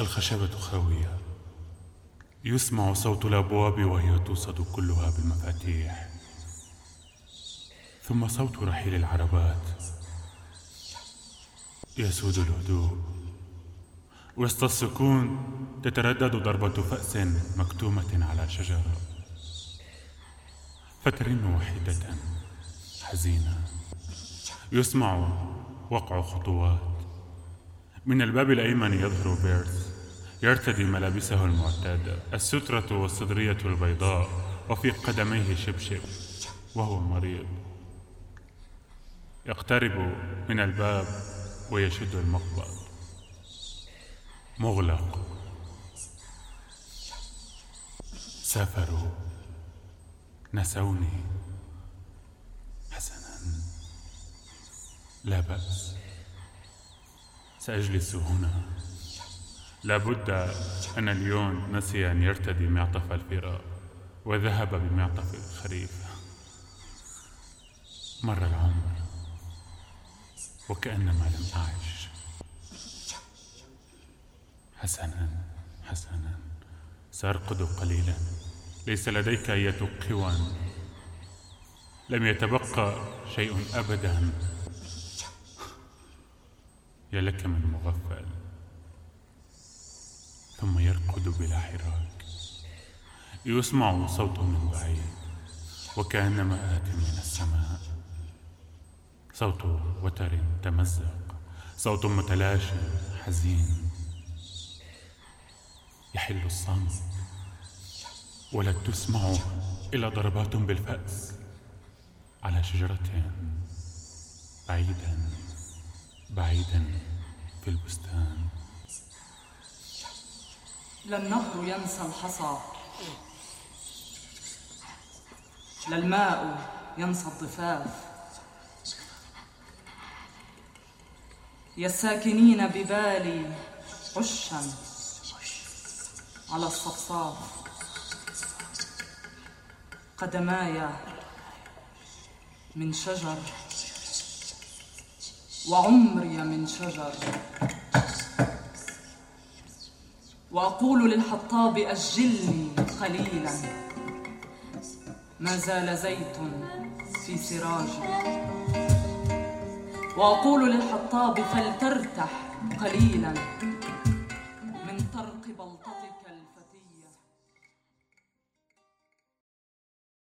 الخشبة خاوية يسمع صوت الأبواب وهي توصد كلها بالمفاتيح. ثم صوت رحيل العربات. يسود الهدوء. وسط السكون تتردد ضربة فأس مكتومة على شجرة فترن وحيدة حزينة. يسمع وقع خطوات. من الباب الأيمن يظهر بيرث. يرتدي ملابسه المعتادة السترة والصدرية البيضاء وفي قدميه شبشب وهو مريض. يقترب من الباب ويشد المقبض. مغلق. سافروا. نسوني. حسنا. لا بأس. سأجلس هنا. لابد أن اليون نسي أن يرتدي معطف الفراء وذهب بمعطف الخريف. مر العمر وكأنما لم أعش. حسنا حسنا سأرقد قليلا. ليس لديك أية قوى. لم يتبقى شيء أبدا. يا لك من مغفل. ثم يركض بلا حراك. يسمع صوت من بعيد وكأنما آت من السماء. صوت وتر تمزق صوت متلاش حزين. يحل الصمت ولا تسمع إلا ضربات بالفأس. على شجرة بعيدا بعيدا في البستان. لا النهر ينسى الحصى. لا الماء ينسى الضفاف. يا الساكنين ببالي عشا على الصفصاف. قدماي من شجر وعمري من شجر. وأقول للحطاب أجلني قليلا ما زال زيت في سراجي وأقول للحطاب فلترتح قليلا.